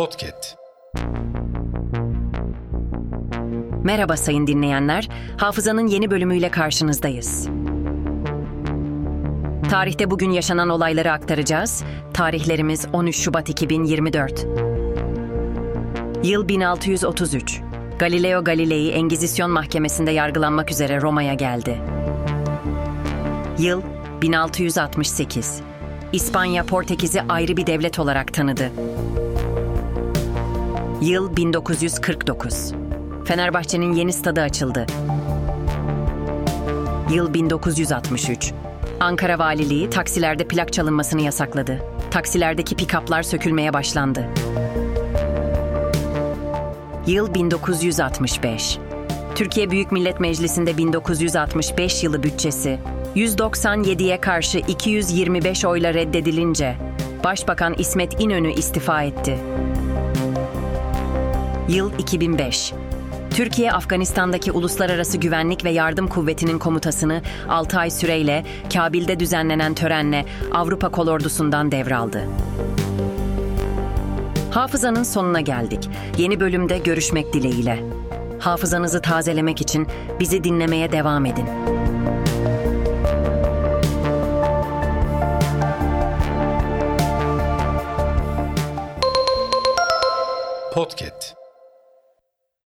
Podcast. Merhaba sayın dinleyenler. Hafızanın yeni bölümüyle karşınızdayız. Tarihte bugün yaşanan olayları aktaracağız. Tarihlerimiz 13 Şubat 2024. Yıl 1633. Galileo Galilei Engizisyon Mahkemesi'nde yargılanmak üzere Roma'ya geldi. Yıl 1668. İspanya Portekiz'i ayrı bir devlet olarak tanıdı. Yıl 1949. Fenerbahçe'nin yeni stadı açıldı. Yıl 1963. Ankara Valiliği taksilerde plak çalınmasını yasakladı. Taksilerdeki pikaplar sökülmeye başlandı. Yıl 1965. Türkiye Büyük Millet Meclisi'nde 1965 yılı bütçesi 197'ye karşı 225 oyla reddedilince Başbakan İsmet İnönü istifa etti. Yıl 2005. Türkiye, Afganistan'daki Uluslararası Güvenlik ve Yardım Kuvveti'nin komutasını 6 ay süreyle Kabil'de düzenlenen törenle Avrupa Kolordusu'ndan devraldı. Hafızanın sonuna geldik. Yeni bölümde görüşmek dileğiyle. Hafızanızı tazelemek için bizi dinlemeye devam edin. Podcast.